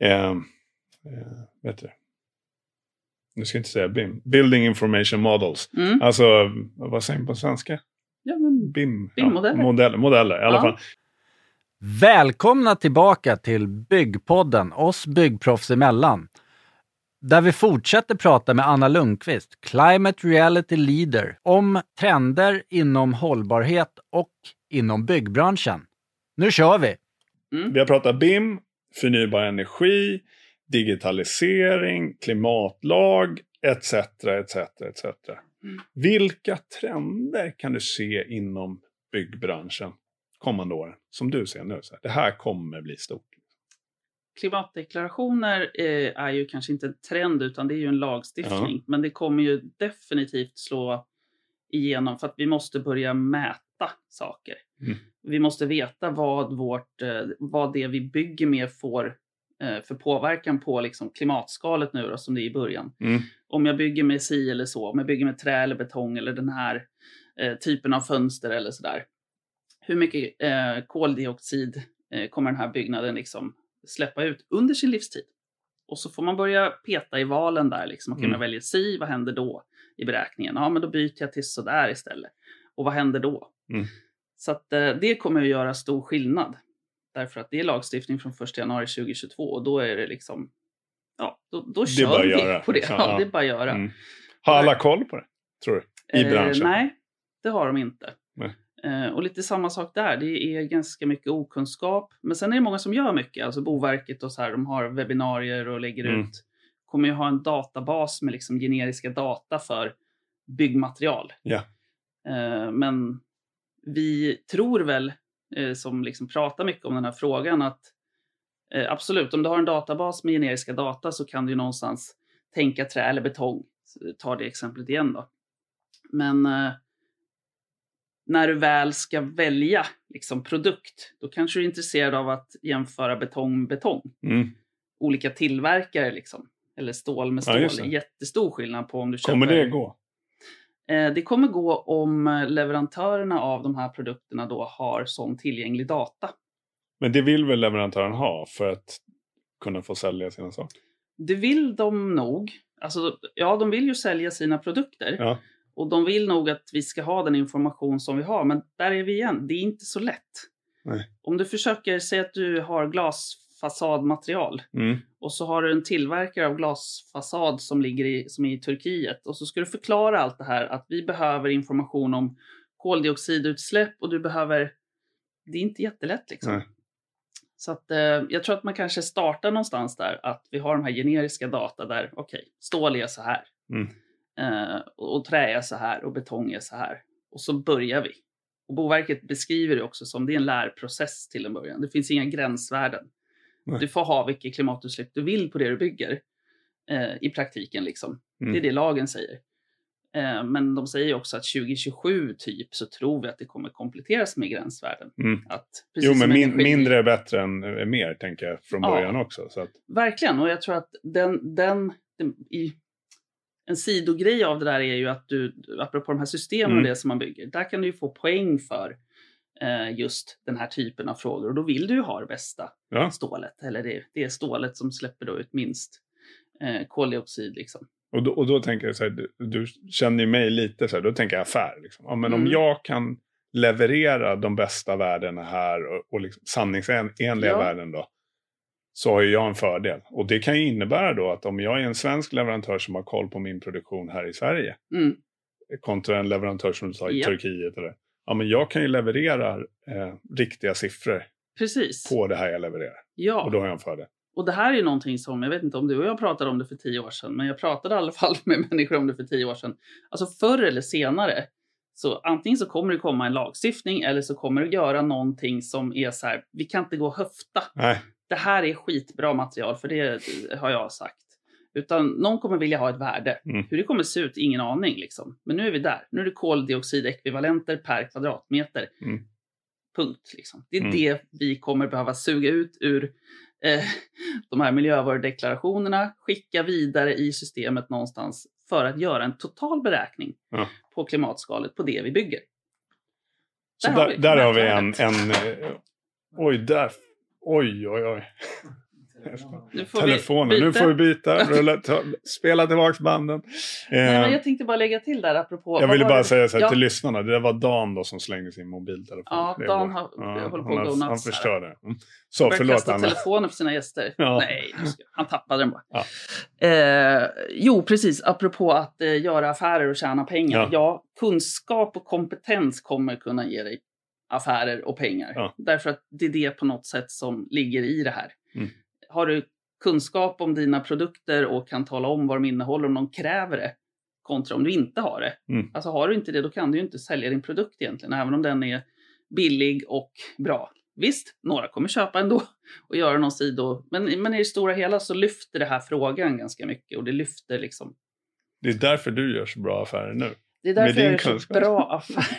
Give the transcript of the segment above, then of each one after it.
eh, eh, vet du, nu ska jag inte säga BIM, Building Information Models. Mm. Alltså, vad säger man på svenska? Ja, men BIM? BIM-modeller. Ja, modeller, modeller i alla Ja. fall. Välkomna tillbaka till Byggpodden, oss byggproffs emellan. Där vi fortsätter prata med Anna Lundqvist, Climate Reality Leader, om trender inom hållbarhet och inom byggbranschen. Nu kör vi! Vi har pratat BIM, förnybar energi, digitalisering, klimatlag, etc. etc, etc. Mm. Vilka trender kan du se inom byggbranschen kommande åren? Som du ser nu, så här, det här kommer bli stort. klimatdeklarationer eh, är ju kanske inte en trend utan det är ju en lagstiftning. Men det kommer ju definitivt slå igenom för att vi måste börja mäta saker. Mm. Vi måste veta vad, vårt, eh, vad det vi bygger med får eh, för påverkan på liksom, klimatskalet nu då, som det är i början. Mm. Om jag bygger med si eller så, om jag bygger med trä eller betong eller den här eh, typen av fönster eller sådär. Hur mycket eh, koldioxid eh, kommer den här byggnaden liksom släppa ut under sin livstid? Och så får man börja peta i valen där. Liksom. Om Mm. jag väljer si, vad händer då i beräkningen? Ja, men då byter jag till sådär istället. Och vad händer då? Mm. Så att, eh, det kommer att göra stor skillnad. Därför att det är lagstiftning från 1 januari 2022 och då är det liksom, ja, då, då kör bara vi göra, på det. liksom. Ja, Ja. det är bara att göra. Mm. Har alla koll på det, tror du? I branschen? Eh, nej, det har de inte. Eh, och lite samma sak där. Det är ganska mycket okunskap. Men sen är det många som gör mycket. Alltså Boverket och så här, de har webbinarier och lägger Mm. ut. Kommer ju ha en databas med liksom generiska data för byggmaterial. Ja. Eh, men vi tror väl, eh, som liksom pratar mycket om den här frågan, att eh, absolut, om du har en databas med generiska data så kan du ju någonstans tänka trä eller betong. Ta det exemplet igen då. Men eh, när du väl ska välja liksom, produkt, då kanske du är intresserad av att jämföra betong med betong. Mm. Olika tillverkare liksom. Eller stål med Ja, stål. det. Jättestor skillnad på om du köper... Kommer det gå? Eh, Det kommer gå om eh, leverantörerna av de här produkterna då har sån tillgänglig data. Men det vill väl leverantören ha för att kunna få sälja sina saker? Det vill de nog. Alltså, ja, de vill ju sälja sina produkter. Ja. Och de vill nog att vi ska ha den information som vi har. Men där är vi igen. Det är inte så lätt. Nej. Om du försöker säga att du har glasfasadmaterial Mm. och så har du en tillverkare av glasfasad som ligger i, som är i Turkiet och så ska du förklara allt det här att vi behöver information om koldioxidutsläpp och du behöver... Det är inte jättelätt liksom. Nej. Så att, eh, jag tror att man kanske startar någonstans där att vi har de här generiska data där, okej, stål är så här. Mm. Eh, och, och trä är så här och betong är så här. Och så börjar vi. Och Boverket beskriver det också som det är en lärprocess till en början. Det finns inga gränsvärden. Nej. Du får ha vilket klimatutsläpp du vill på det du bygger. Eh, I praktiken liksom. Mm. Det är det lagen säger. Eh, men de säger också att 2027 typ så tror vi att det kommer kompletteras med gränsvärden. Mm. Att, Jo, men min, mindre är bättre än eh, mer, tänker jag från Ja. början också. Så att, Verkligen, och jag tror att den, den, den i, en sidogrej av det där är ju att du, apropå de här systemen Mm. och det som man bygger, där kan du ju få poäng för just den här typen av frågor. Och då vill du ju ha det bästa ja. stålet, eller det, det är stålet som släpper då ut minst eh, koldioxid. Liksom. och, då, och då tänker jag så här, du, du känner ju mig lite så här, då tänker jag affär. Liksom. Ja, men om Mm. jag kan leverera de bästa värdena här och, och liksom sanningsenliga Ja. värden då, så har ju jag en fördel. Och det kan ju innebära då att om jag är en svensk leverantör som har koll på min produktion här i Sverige, Mm. kontra en leverantör som du sa i Ja. Turkiet. Eller, ja, men jag kan ju leverera eh, riktiga siffror Precis. på det här jag levererar. ja. Och då har jag en fördel. Och det här är ju någonting som, jag vet inte om du och jag pratade om det för tio år sedan, men jag pratade i alla fall med människor om det för tio år sedan. Alltså förr eller senare, så antingen så kommer det komma en lagstiftning eller så kommer det göra någonting som är så här, vi kan inte gå och höfta. Nej, Det här är skitbra material, för det har jag sagt. Utan någon kommer vilja ha ett värde. Mm. Hur det kommer se ut, ingen aning. Liksom. Men nu är vi där. Nu är det koldioxidekvivalenter per kvadratmeter. Mm. Punkt. Liksom. Det är Mm. det vi kommer behöva suga ut ur eh, de här miljövarudeklarationerna, skicka vidare i systemet någonstans för att göra en total beräkning Ja. på klimatskalet på det vi bygger. så Där där, har där vi har vi en... en eh, oj, där. Oj, oj, oj. Nu får Telefonen. vi Nu byta. får vi byta. Rulla, ta, spela tillbaka banden. Nej, Eh, men jag tänkte bara lägga till där apropå... jag ville bara det- säga så här Ja. till lyssnarna. Det var Dan då som slängde sin mobiltelefon. Ja, Dan har- håller på han, att gå han förstörde. Mm. Så, börjar förlåt kasta Anna. telefoner för sina gäster. Ja. Nej, han tappade den bara. Ja. Eh, jo, precis. Apropå att eh, göra affärer och tjäna pengar. Ja. Ja. kunskap och kompetens kommer kunna ge dig affärer och pengar. Ja. Därför att det är det på något sätt som ligger i det här. Mm. Har du kunskap om dina produkter och kan tala om vad de innehåller om de kräver det kontra om du inte har det. Mm. Alltså har du inte det, då kan du ju inte sälja din produkt egentligen, även om den är billig och bra. Visst, några kommer köpa ändå och göra någon sido, men, men i det stora hela så lyfter det här frågan ganska mycket och det lyfter liksom. Det är därför du gör så bra affärer nu. Det är därför jag gör så bra affär.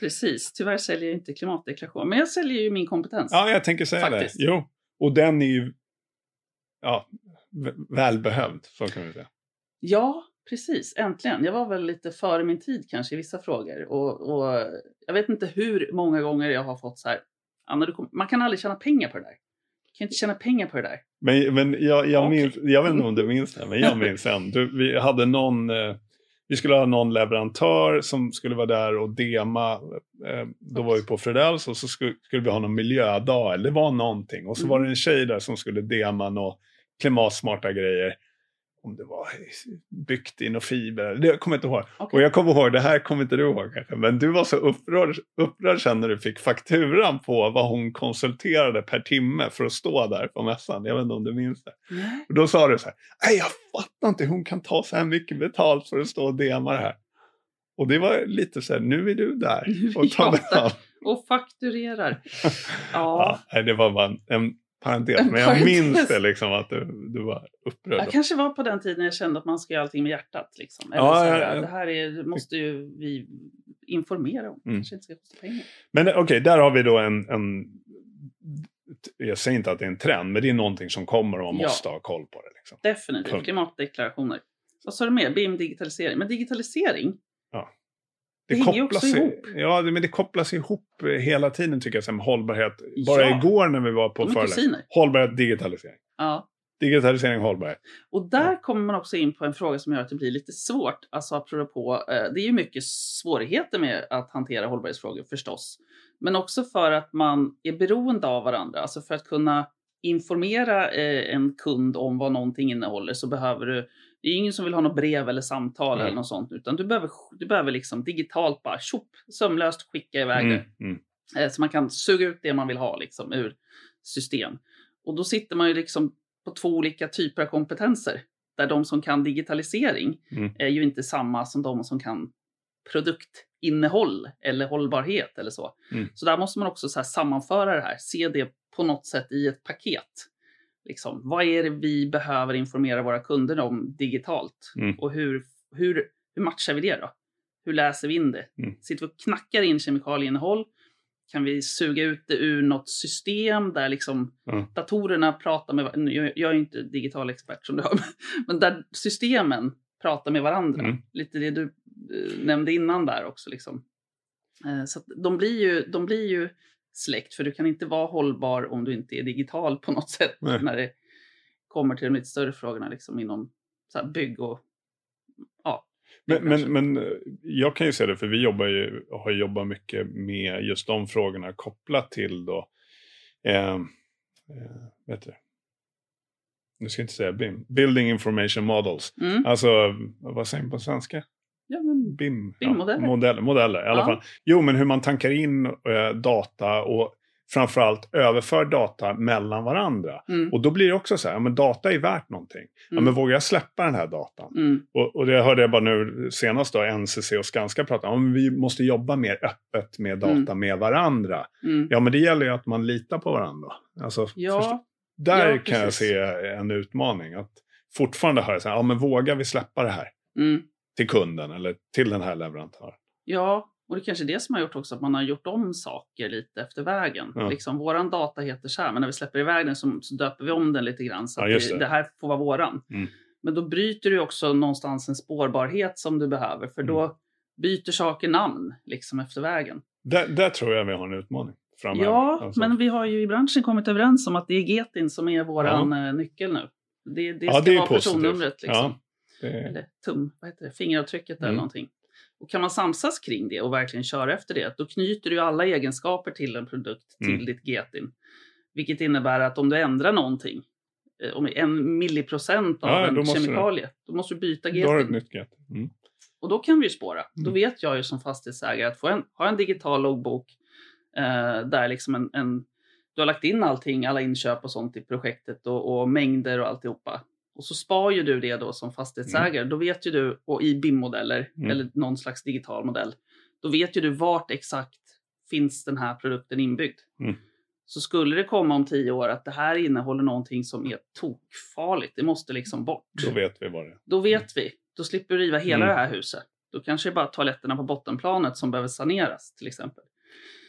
Precis, tyvärr säljer jag inte klimatdeklaration, men jag säljer ju min kompetens. Ja, jag tänker säga Faktiskt. det. Jo, och den är ju ja, välbehövd, så kan vi säga. Ja, precis. Äntligen. Jag var väl lite före min tid kanske i vissa frågor. Och, och jag vet inte hur många gånger jag har fått så här. Anna, kom, man kan aldrig tjäna pengar på det där. Du kan inte tjäna pengar på det där. Men, men jag, jag, Okej. minns, jag vet inte om du minns det, men jag minns en. Du, vi hade någon, eh, vi skulle ha någon leverantör som skulle vara där och dema. Eh, då var vi på Fredells och så skulle, skulle vi ha någon miljödag, eller det var någonting. Och så Mm. var det en tjej där som skulle dema några klimatsmarta grejer. Om det var byggt i någon fiber, det kommer jag inte ihåg. Okej. Och jag kommer ihåg, det här kommer inte du ihåg kanske, men du var så upprörd, upprörd sen när du fick fakturan på vad hon konsulterade per timme för att stå där på mässan. Jag vet inte om du minns det. Nej. Och då sa du så här, nej jag fattar inte hur hon kan ta så här mycket betalt för att stå och dema det här. Och det var lite så här, nu är du där och tar betalt. Och fakturerar. Ja. Ja, det var bara en parentes, En men jag parentes. minns det liksom att du, du var upprörd. jag kanske var på den tiden jag kände att man ska göra allting med hjärtat. Liksom. Eller Ja, så här, ja, ja. Det här är, måste ju vi informera om. Mm. kanske inte ska kosta pengar. Men eh, okej, där har vi då en, en... Jag säger inte att det är en trend, men det är någonting som kommer och man måste ha koll på det. Liksom. Definitivt. Punkt. Klimatdeklarationer. Vad sa du mer? BIM digitalisering. Men digitalisering, Det, Det kopplas också ihop. Ja, det- men det kopplas ihop hela tiden tycker jag, med hållbarhet. Bara Ja. igår när vi var på föreläsning. Hållbarhet, digitalisering. Ja. Digitalisering, hållbarhet. Och där kommer man också in på en fråga som gör att det blir lite svårt. Alltså apropå, eh, det är ju mycket svårigheter med att hantera hållbarhetsfrågor förstås. Men också för att man är beroende av varandra. Alltså för att kunna informera eh, en kund om vad någonting innehåller så behöver du det är ingen som vill ha något brev eller samtal Nej. eller något sånt, utan du behöver, du behöver liksom digitalt bara tjopp, sömlöst skicka iväg det. Mm, mm. Eh, Så man kan suga ut det man vill ha liksom, ur system. Och då sitter man ju liksom på två olika typer av kompetenser. Där de som kan digitalisering Mm. är ju inte samma som de som kan produktinnehåll eller hållbarhet eller så. Mm. Så där måste man också så sammanföra det här, se det på något sätt i ett paket. Liksom, vad är det vi behöver informera våra kunder om digitalt? Mm. Och hur, hur, hur matchar vi det då? Hur läser vi in det? Mm. Sitter vi och knackar in kemikalieinnehåll? Kan vi suga ut det ur något system där liksom Ja. datorerna pratar med varandra? Jag, jag är inte digital expert som du hör, men där systemen pratar med varandra. Mm. Lite det du eh, nämnde innan där också. Liksom. Eh, så de, blir ju, de blir ju släkt, för du kan inte vara hållbar om du inte är digital på något sätt Nej. när det kommer till de lite större frågorna liksom, inom så bygg och ja. Men, men, men eh, jag kan ju säga det, för vi jobbar ju, har jobbat mycket med just de frågorna kopplat till då, eh, eh, vet du, nu ska jag inte säga BIM, Building Information Models. Mm. Alltså, vad säger man på svenska? Ja, men, BIM? BIM-modeller. Ja, modeller, modeller i alla Ja. fall. Jo, men hur man tankar in eh, data och framförallt överför data mellan varandra. mm, Och då blir det också så här, ja, men data är värt någonting. Ja, Mm. men vågar jag släppa den här datan? mm, Och, och det hörde jag bara nu senast då, NCC och Skanska prata om. Vi måste jobba mer öppet med data med varandra. mm. Ja, men det gäller ju att man litar på varandra. Alltså, först- Ja, där ja, kan jag se en utmaning. Att fortfarande höra så här, ja men vågar vi släppa det här mm. Till kunden eller till den här leverantören? Ja, och det är kanske är det som har gjort också att man har gjort om saker lite efter vägen. Ja. Liksom, våran data heter så här, men när vi släpper iväg den så, så döper vi om den lite grann så Ja, att det, det. det här får vara våran. Mm. Men då bryter du också någonstans en spårbarhet som du behöver, Mm. för då byter saker namn liksom efter vägen. Där, där tror jag vi har en utmaning framöver. Ja, Alltså, men vi har ju i branschen kommit överens om att det är Getin som är våran eh, nyckel nu. Det, det Ja, ska det är vara positivt. personnumret. Liksom. Det, Eller tum, vad heter det? fingeravtrycket eller Mm. någonting. Och kan man samsas kring det och verkligen köra efter det, då knyter du alla egenskaper till en produkt, till Mm. ditt Getin. Vilket innebär att om du ändrar någonting, eh, om en milliprocent av Ja, en då måste du- kemikalie, då måste du byta då har du ett Getin. nytt get. Mm. Och då kan vi ju spåra. Då Mm. vet jag ju som fastighetsägare att få en, ha en digital loggbok eh, där liksom en, en, du har lagt in allting, alla inköp och sånt i projektet och, och mängder och alltihopa. Och så spar ju du det då som fastighetsägare. Då vet ju du, och i BIM-modeller Mm. eller någon slags digital modell, då vet ju du vart exakt finns den här produkten inbyggd. Mm. Så skulle det komma om tio år att det här innehåller någonting som är tokfarligt, det måste liksom bort. Då vet vi vad det är. Då vet vi. Då slipper vi riva hela Mm. det här huset. Då kanske det är bara toaletterna på bottenplanet som behöver saneras till exempel.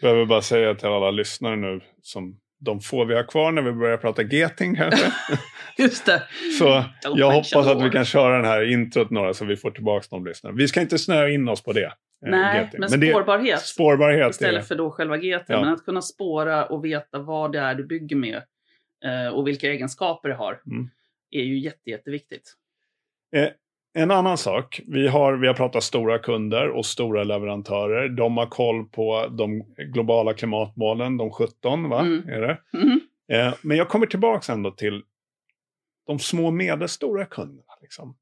Behöver bara säga till alla lyssnare nu, som de får vi har kvar när vi börjar prata geting kanske. Just det. Så Don't jag hoppas att vi kan köra den här introt några så vi får tillbaka de lyssnare. Vi ska inte snöa in oss på det. eh, Nej, geting. men det- spårbarhet Spårbarhet istället är för då själva GT. Ja. Men att kunna spåra och veta vad det är du bygger med eh, och vilka egenskaper det har Mm. är ju jätte, jätteviktigt. En annan sak, vi har, vi har pratat stora kunder och stora leverantörer. De har koll på de globala klimatmålen, de 17 va? Mm. Är det? Mhm. Eh, men jag kommer tillbaka ändå till de små och medelstora kunderna. Liksom.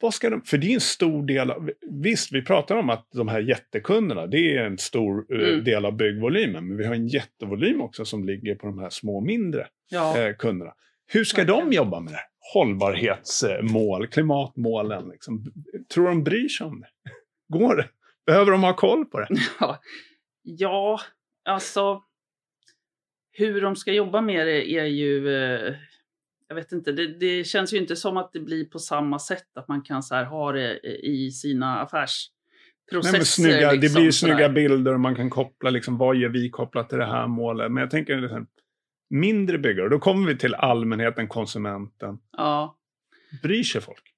Vad ska de, för det är en stor del av, visst vi pratar om att de här jättekunderna, det är en stor eh, Mm. del av byggvolymen. Men vi har en jättevolym också som ligger på de här små och mindre Ja. eh, kunderna. Hur ska de Verkligen. jobba med det? här? Hållbarhetsmål, klimatmålen. Liksom. Tror de bryr sig om det? Går det? Behöver de ha koll på det? Ja, ja, alltså hur de ska jobba med det är ju, eh, jag vet inte, det, det känns ju inte som att det blir på samma sätt att man kan så här ha det i sina affärsprocesser. Nej, men snygga, det liksom, blir ju sådär. snygga bilder och man kan koppla, liksom, vad gör vi kopplat till det här målet? Men jag tänker liksom, mindre byggare, då kommer vi till allmänheten, konsumenten. Ja. Bryr sig folk?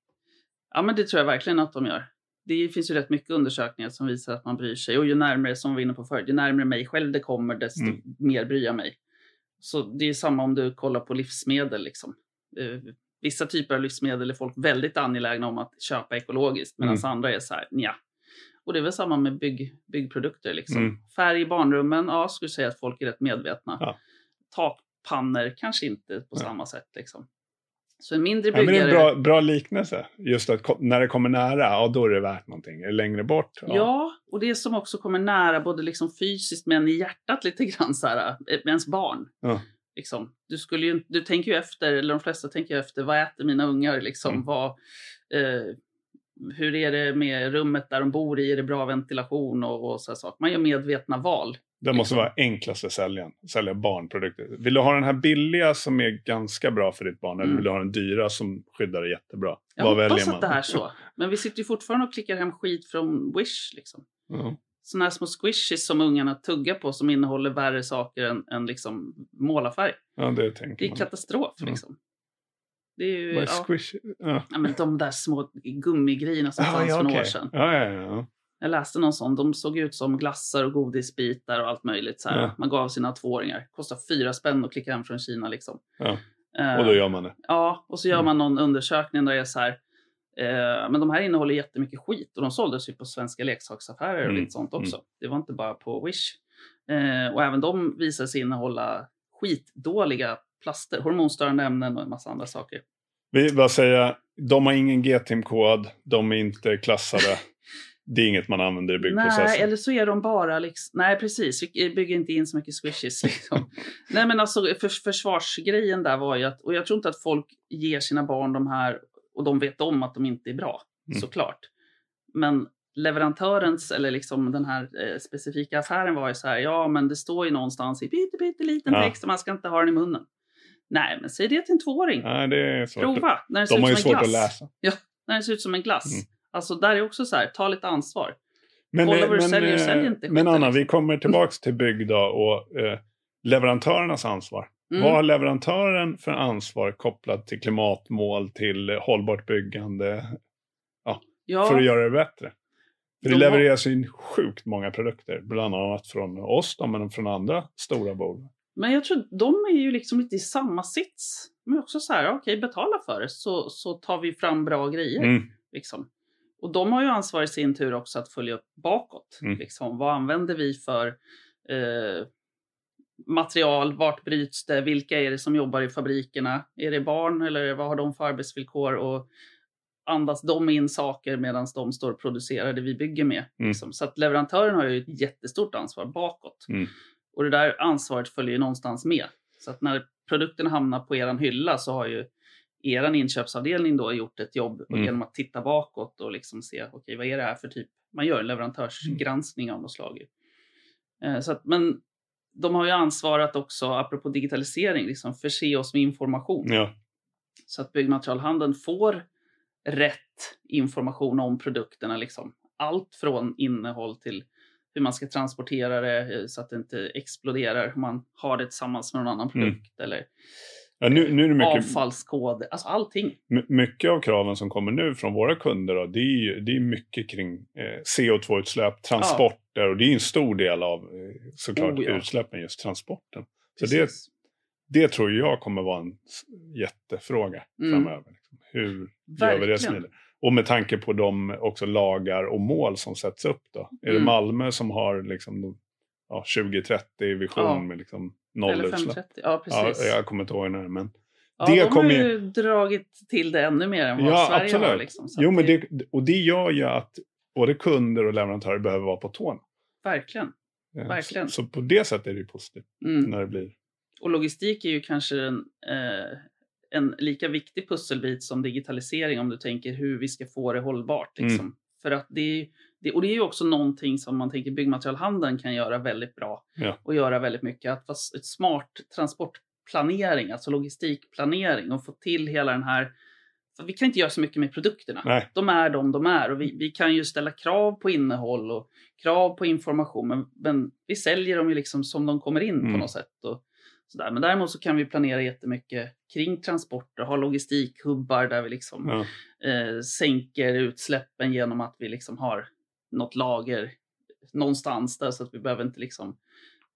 ja, men det tror jag verkligen att de gör. Det finns ju rätt mycket undersökningar som visar att man bryr sig. Och ju närmare, som vi var inne på förut, ju närmare mig själv det kommer, desto Mm. mer bryr jag mig. Så det är samma om du kollar på livsmedel. Liksom. Eh, Vissa typer av livsmedel är folk väldigt angelägna om att köpa ekologiskt, medan Mm. andra är så här, nja. Och det är väl samma med bygg, byggprodukter. Liksom. Mm. Färg i barnrummen, ja, skulle säga att folk är rätt medvetna. Ja. Takpannor, kanske inte på Ja. samma sätt. Liksom. Så en mindre Ja, men det byggare... är en bra, bra liknelse. Just att när det kommer nära, ja då är det värt någonting. Är det längre bort? Ja. och det som också kommer nära både liksom fysiskt men i hjärtat lite grann så här, eh, med ens barn. Ja. Liksom, du, skulle ju, du tänker ju efter, eller de flesta tänker efter, vad äter mina ungar? Liksom, Mm. vad, eh, hur är det med rummet där de bor i? Är det bra ventilation och, och så saker? Man gör medvetna val. Det måste vara enklaste säljaren. Sälja barnprodukter. Vill du ha den här billiga som är ganska bra för ditt barn? Eller Mm. vill du ha den dyra som skyddar det jättebra? Jag Vad hoppas att det är så. Men vi sitter ju fortfarande och klickar hem skit från Wish. Liksom. Ja. Sådana här små squishies som ungarna tuggar på som innehåller värre saker än, än liksom målarfärg. ja, det tänker Det är man. katastrof Ja. liksom. Det är ju, Vad är ja, squish? Ja. ja, men de där små gummigrejerna som Ja, fanns ja, för några okej. år sedan. Ja, ja, ja. Jag läste någon sån. De såg ut som glassar och godisbitar och allt möjligt. Så. Ja. Man gav sina tvååringar. Kostar fyra spänn att klicka hem från Kina. Liksom. Ja. Eh, Och då gör man det. Ja, och så gör Mm. man någon undersökning där det är så här. Eh, men de här innehåller jättemycket skit och de såldes ju på svenska leksaksaffärer och Mm, lite sånt också. Det var inte bara på Wish. Eh, och även de visade sig innehålla skitdåliga plaster, hormonstörande ämnen och en massa andra saker. Vi bara säga, de har ingen GTIM-kod, de är inte klassade. Det är inget man använder i byggprocessen. Nej, eller så är de bara liksom... Nej, precis. Vi bygger inte in så mycket squishes. Liksom. Nej, men alltså för, försvarsgrejen där var ju att... Och jag tror inte att folk ger sina barn de här och de vet om att de inte är bra, Mm. såklart. Men leverantörens, eller liksom den här eh, specifika affären var ju så här, ja men det står ju någonstans i pytte, pytte liten Ja. text och man ska inte ha den i munnen. Nej, men säg det till en tvååring. Nej, det är svårt. Prova. När det ser De ju ut som en svårt att glass. läsa. När det ser ut som en glass. Mm. Alltså där är också så här, ta lite ansvar. Men, Kolla eh, vad du men, säljer, eh, sälj inte men Anna, liksom. vi kommer tillbaks till bygg och eh, leverantörernas ansvar. Mm. Vad har leverantören för ansvar kopplat till klimatmål, till eh, hållbart byggande, ja. för att göra det bättre? För det De har- levereras in sjukt många produkter, bland annat från oss då, men från andra stora bolag. Men jag tror de är ju liksom lite i samma sits. De är också så här, okej betala för det så, så tar vi fram bra grejer. Mm. Liksom. Och de har ju ansvar i sin tur också att följa upp bakåt. Mm. Liksom, vad använder vi för eh, material? Vart bryts det? Vilka är det som jobbar i fabrikerna? Är det barn eller vad har de för arbetsvillkor? Och andas de in saker medan de står och producerar det vi bygger med? Mm. Liksom. Så att leverantören har ju ett jättestort ansvar bakåt. Mm. Och det där ansvaret följer ju någonstans med. Så att när produkterna hamnar på eran hylla så har ju eran inköpsavdelning då gjort ett jobb Mm. genom att titta bakåt och liksom se, okej vad är det här för typ, man gör en leverantörsgranskning av något slag. Eh, Så att, men de har ju ansvar att också, apropå digitalisering, liksom förse oss med information. Ja. Så att byggmaterialhandeln får rätt information om produkterna. Liksom. Allt från innehåll till hur man ska transportera det eh, så att det inte exploderar om man har det tillsammans med någon annan Mm. produkt. Eller Ja, nu, nu är det mycket, avfallskod, alltså allting. my- mycket av kraven som kommer nu från våra kunder. Då, det, är, ju- det är mycket kring eh, CO2-utsläpp, transporter och det är en stor del av eh, såklart Oh, ja. utsläppen, just transporten. Så det, Precis. det tror jag kommer vara en jättefråga Mm. framöver. Liksom. Hur gör vi det Verkligen. smidigt? Och med tanke på de också lagar och mål som sätts upp då. Är det Mm. Malmö som har liksom ja, 2030 vision Ja. med liksom nollutsläpp? 530, ja Ja, precis. jag kommer inte ihåg när, men Ja, det de har ju dragit till det ännu mer än vad Ja, Sverige har. absolut. Liksom, så Jo, men det, och det gör ju att både kunder och leverantörer behöver vara på tårna. Verkligen. Eh, Verkligen. Så, så på det sättet är det ju positivt Mm. när det blir. Och logistik är ju kanske en, eh, en lika viktig pusselbit som digitalisering om du tänker hur vi ska få det hållbart. Mm. Liksom. För att det är, det, och det är ju också någonting som man tänker byggmaterialhandeln kan göra väldigt bra Ja. och göra väldigt mycket. Att vara ett smart transportplanering, alltså logistikplanering och få till hela den här vi kan inte göra så mycket med produkterna. Nej, De är de de är och vi, vi kan ju ställa krav på innehåll och krav på information. Men, men vi säljer dem ju liksom som de kommer in Mm. på något sätt. Och sådär. Men däremot så kan vi planera jättemycket kring transporter, ha logistikhubbar där vi liksom ja, eh, sänker utsläppen genom att vi liksom har något lager någonstans där så att vi behöver inte liksom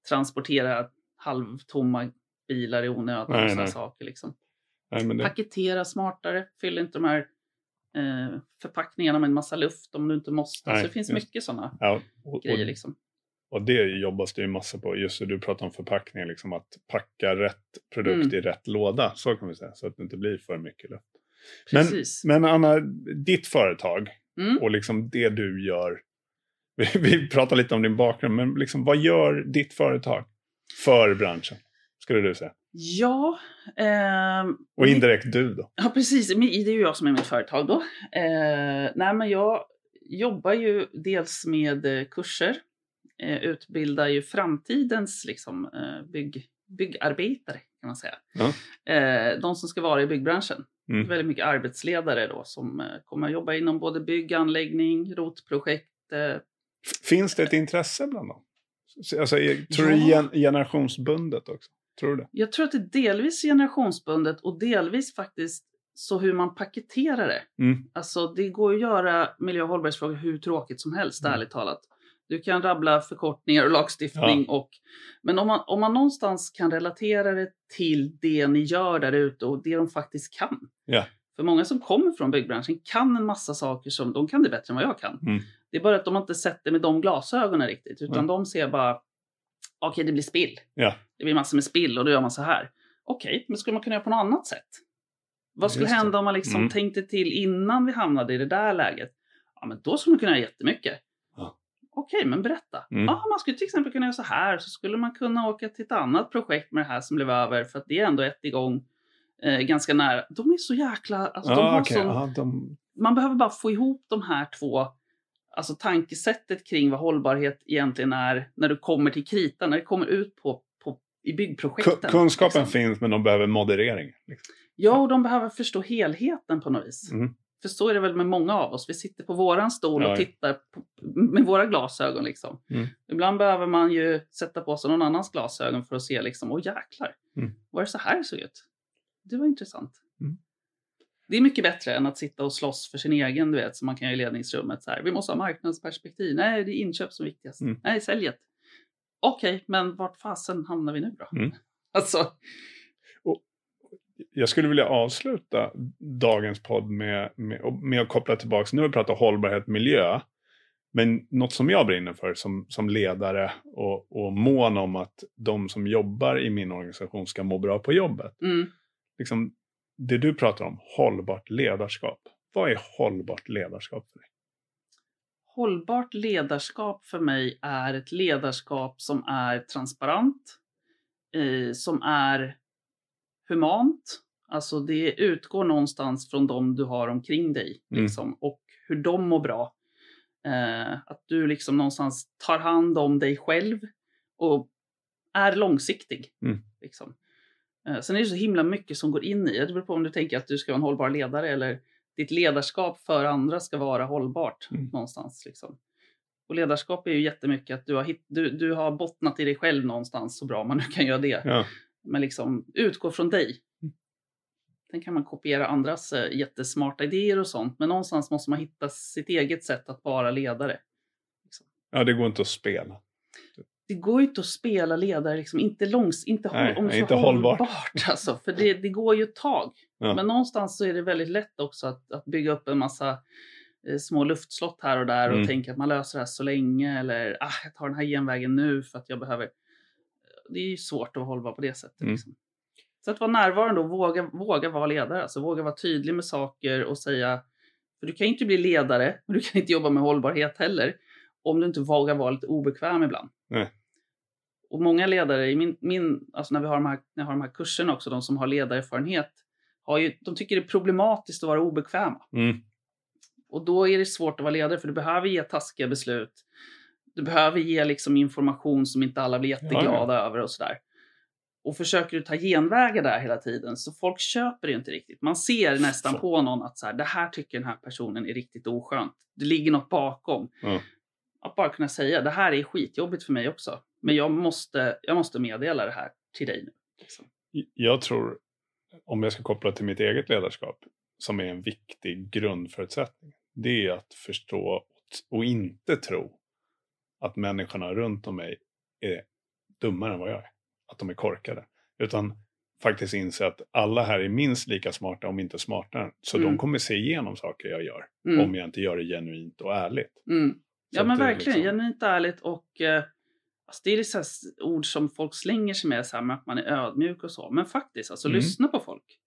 transportera halvtomma bilar i onödan och sådana saker. Liksom. nej, det, Paketera smartare, fyll inte de här eh, förpackningarna med en massa luft om du inte måste. Nej, så det finns just. mycket sådana ja, och, grejer. och, Liksom. och det jobbas det ju massa på. Just det, du pratar om förpackningar, liksom att packa rätt produkt Mm. i rätt låda. Så kan vi säga, så att det inte blir för mycket luft. Men, men Anna, ditt företag Mm. och liksom det du gör. Vi, vi pratar lite om din bakgrund, men liksom, vad gör ditt företag för branschen? Skulle du säga. Ja, ehm, Och indirekt du då? Ja, precis. Det är ju jag som är mitt företag då. Eh, nej, men jag jobbar ju dels med eh, kurser, eh, utbildar ju framtidens liksom, eh, bygg, byggarbetare kan man säga. Ja. Eh, de som ska vara i byggbranschen. Mm. Väldigt mycket arbetsledare då som eh, kommer att jobba inom både bygg, anläggning, rotprojekt. Eh, Finns det ett intresse bland dem? Så- Alltså, är- tror du Ja. gen, generationsbundet också? Tror du det? jag tror att det är delvis generationsbundet och delvis faktiskt så hur man paketerar det. Mm. Alltså det går att göra miljö och hållbarhetsfrågor hur tråkigt som helst, Mm. ärligt talat. Du kan rabbla förkortningar och lagstiftning. Och, men om man, om man någonstans kan relatera det till det ni gör där ute och det de faktiskt kan. Ja. För många som kommer från byggbranschen kan en massa saker som de kan det bättre än vad jag kan. Mm. Det är bara att de inte sett det med de glasögonen riktigt, utan Mm. de ser bara, okej det blir spill. Ja. Det blir massor med spill och då gör man så här. Okej, men skulle man kunna göra på något annat sätt? Vad skulle hända om man liksom Mm. tänkte till innan vi hamnade i det där läget? Ja, men då skulle man kunna göra jättemycket. Okej, men berätta. Mm. Ja, man skulle till exempel kunna göra så här. Så skulle man kunna åka till ett annat projekt med det här som blev över för att det är ändå ett igång eh, ganska nära. De är så jäkla... Alltså, de Ja, har okej. sån, Ja, de, man behöver bara få ihop de här två, alltså tankesättet kring vad hållbarhet egentligen är när du kommer till kritan, när det kommer ut på, på, i byggprojekten. ku- kunskapen liksom. finns, men de behöver moderering. Liksom. Ja, och de behöver förstå helheten på något vis. Mm. För så är det väl med många av oss. Vi sitter på våran stol Ja, och tittar på, med våra glasögon. Liksom. Mm. Ibland behöver man ju sätta på sig någon annans glasögon för att se, liksom, åh jäklar, Mm. var det så här det såg ut? Det var intressant. Det är mycket bättre än att sitta och slåss för sin egen, du vet, som man kan göra i ledningsrummet. Så här, vi måste ha marknadsperspektiv. Nej, det är inköp som är viktigast. Mm. Nej, säljet. Okej, men vart fasen hamnar vi nu då? Mm. Alltså, Jag skulle vilja avsluta dagens podd med, med, med att koppla tillbaka. Nu har vi pratat hållbarhet, miljö. Men något som jag brinner för som, som ledare och, och mån om att de som jobbar i min organisation ska må bra på jobbet. mm. Liksom, det du pratar om, hållbart ledarskap. Vad är hållbart ledarskap för dig? Hållbart ledarskap för mig är ett ledarskap som är transparent, eh, som är humant. Alltså det utgår någonstans från dem du har omkring dig Mm. liksom, och hur de mår bra. Eh, att du liksom någonstans tar hand om dig själv och är långsiktig. Mm. Liksom. Eh, sen är det så himla mycket som går in i det. Det beror på om du tänker att du ska vara en hållbar ledare eller ditt ledarskap för andra ska vara hållbart Mm. någonstans. Liksom. Och ledarskap är ju jättemycket att du har, hitt, du, du har bottnat i dig själv någonstans så bra man nu kan göra det. Ja. Men liksom utgå från dig. Sen kan man kopiera andras eh, jättesmarta idéer och sånt. Men någonstans måste man hitta sitt eget sätt att vara ledare. ja, det går inte att spela. Det går ju inte att spela ledare, liksom, inte långs, inte, håll, Nej, så inte hållbart. hållbart. Alltså, för det, det går ju ett tag. Ja. Men någonstans så är det väldigt lätt också att, att bygga upp en massa eh, små luftslott här och där och Mm. tänka att man löser det här så länge eller ah, jag tar den här genvägen nu för att jag behöver. Det är ju svårt att vara hållbar på det sättet. Mm. Liksom. Så att vara närvarande och våga, våga vara ledare, alltså våga vara tydlig med saker och säga, för du kan ju inte bli ledare och du kan inte jobba med hållbarhet heller om du inte vågar vara lite obekväm ibland. Nej. Och många ledare, i min, min, alltså när vi har de, här, när jag har de här kurserna också, de som har ledarerfarenhet, har ju, de tycker det är problematiskt att vara obekväma. Mm. Och då är det svårt att vara ledare för du behöver ge taskiga beslut. Du behöver ge liksom information som inte alla blir jätteglada över och sådär. Och försöker du ta genvägar där hela tiden så folk köper det inte riktigt. Man ser nästan Fan. på någon att så här, det här tycker den här personen är riktigt oskönt. Det ligger något bakom. Ja. Att bara kunna säga det här är skitjobbigt för mig också. Men jag måste, jag måste meddela det här till dig nu. Liksom. Jag tror, om jag ska koppla till mitt eget ledarskap, som är en viktig grundförutsättning, det är att förstå och inte tro att människorna runt om mig är dummare än vad jag är. Att de är korkade. Utan faktiskt inse att alla här är minst lika smarta, om inte smartare. Så Mm. de kommer se igenom saker jag gör, Mm. om jag inte gör det genuint och ärligt. Mm. Ja men verkligen, liksom- genuint ärligt och eh, alltså det är så ord som folk slänger sig med, så här, med att man är ödmjuk och så. Men faktiskt, alltså Mm. lyssna på folk.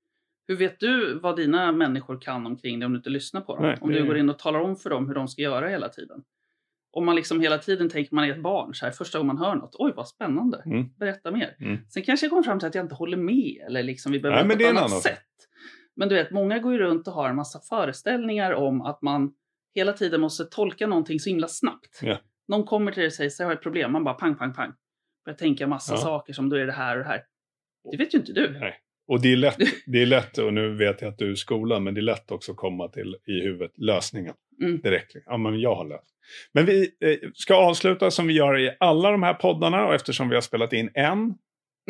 Hur vet du vad dina människor kan omkring dig om du inte lyssnar på dem? Nej, om du går in och talar om för dem hur de ska göra hela tiden. Om man liksom hela tiden tänker man är ett barn, så här, första gången man hör något, oj vad spännande, Mm. berätta mer. Mm. Sen kanske jag kommer fram till att jag inte håller med eller liksom vi behöver Nej, på ett annat annan sätt. Men du vet, många går ju runt och har en massa föreställningar om att man hela tiden måste tolka någonting så himla snabbt. Ja. Någon kommer till dig och säger så jag har ett problem, man bara pang, pang, pang. Börjar tänka massa Ja. saker som då är det här och det här. Det vet ju inte du. Nej. Och det är, lätt, det är lätt, och nu vet jag att du är skolan, men det är lätt också att komma till i huvudet lösningen Mm. direkt. Ja, men jag har löst. Men vi eh, ska avsluta som vi gör i alla de här poddarna och eftersom vi har spelat in en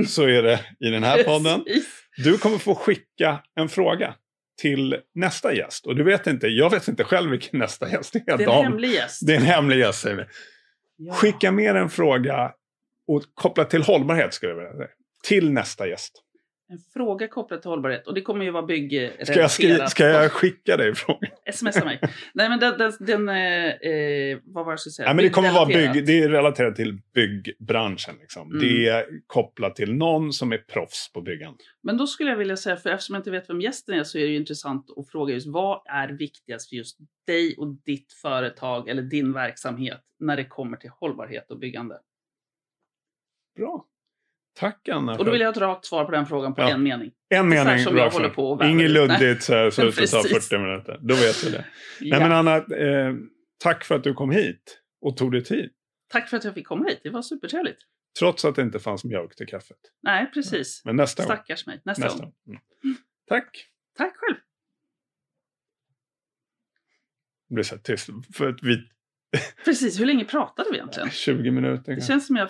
så är det i den här podden. Du kommer få skicka en fråga till nästa gäst. Och du vet inte, jag vet inte själv vilken nästa gäst är. Det är en Dan. hemlig gäst. Det är en hemlig gäst säger vi. Ja. Skicka med en fråga och koppla till hållbarhet skulle jag vilja säga. Till nästa gäst. En fråga kopplad till hållbarhet. Och det kommer ju vara byggrelaterat. Ska jag, skri- ska jag skicka dig frågan? Smsa mig. Nej men den, den, den eh, eh, vad var det jag skulle säga? Ja, men det kommer vara bygg, det är relaterat till byggbranschen. Liksom. Mm. Det är kopplat till någon som är proffs på byggande. Men då skulle jag vilja säga, för eftersom jag inte vet vem gästen är så är det ju intressant att fråga just vad är viktigast för just dig och ditt företag eller din verksamhet när det kommer till hållbarhet och byggande? Bra. Tack Anna. Och då vill jag ha ett rakt svar på den frågan på Ja. en mening. en mening. som jag håller på och Inget luddigt så här så att det tar Precis. 40 minuter. Då vet du det. Ja. Nej, men Anna, eh, tack för att du kom hit och tog dig tid. Tack för att jag fick komma hit, det var supertrevligt. Trots att det inte fanns mjölk till kaffet. Nej, precis. Men nästa gång. Stackars mig. Nästa, Nästa gång. gång. Mm. Tack. Tack själv. Det blir så tyst. För att vi... Precis, hur länge pratade vi egentligen? 20 minuter. Det känns som jag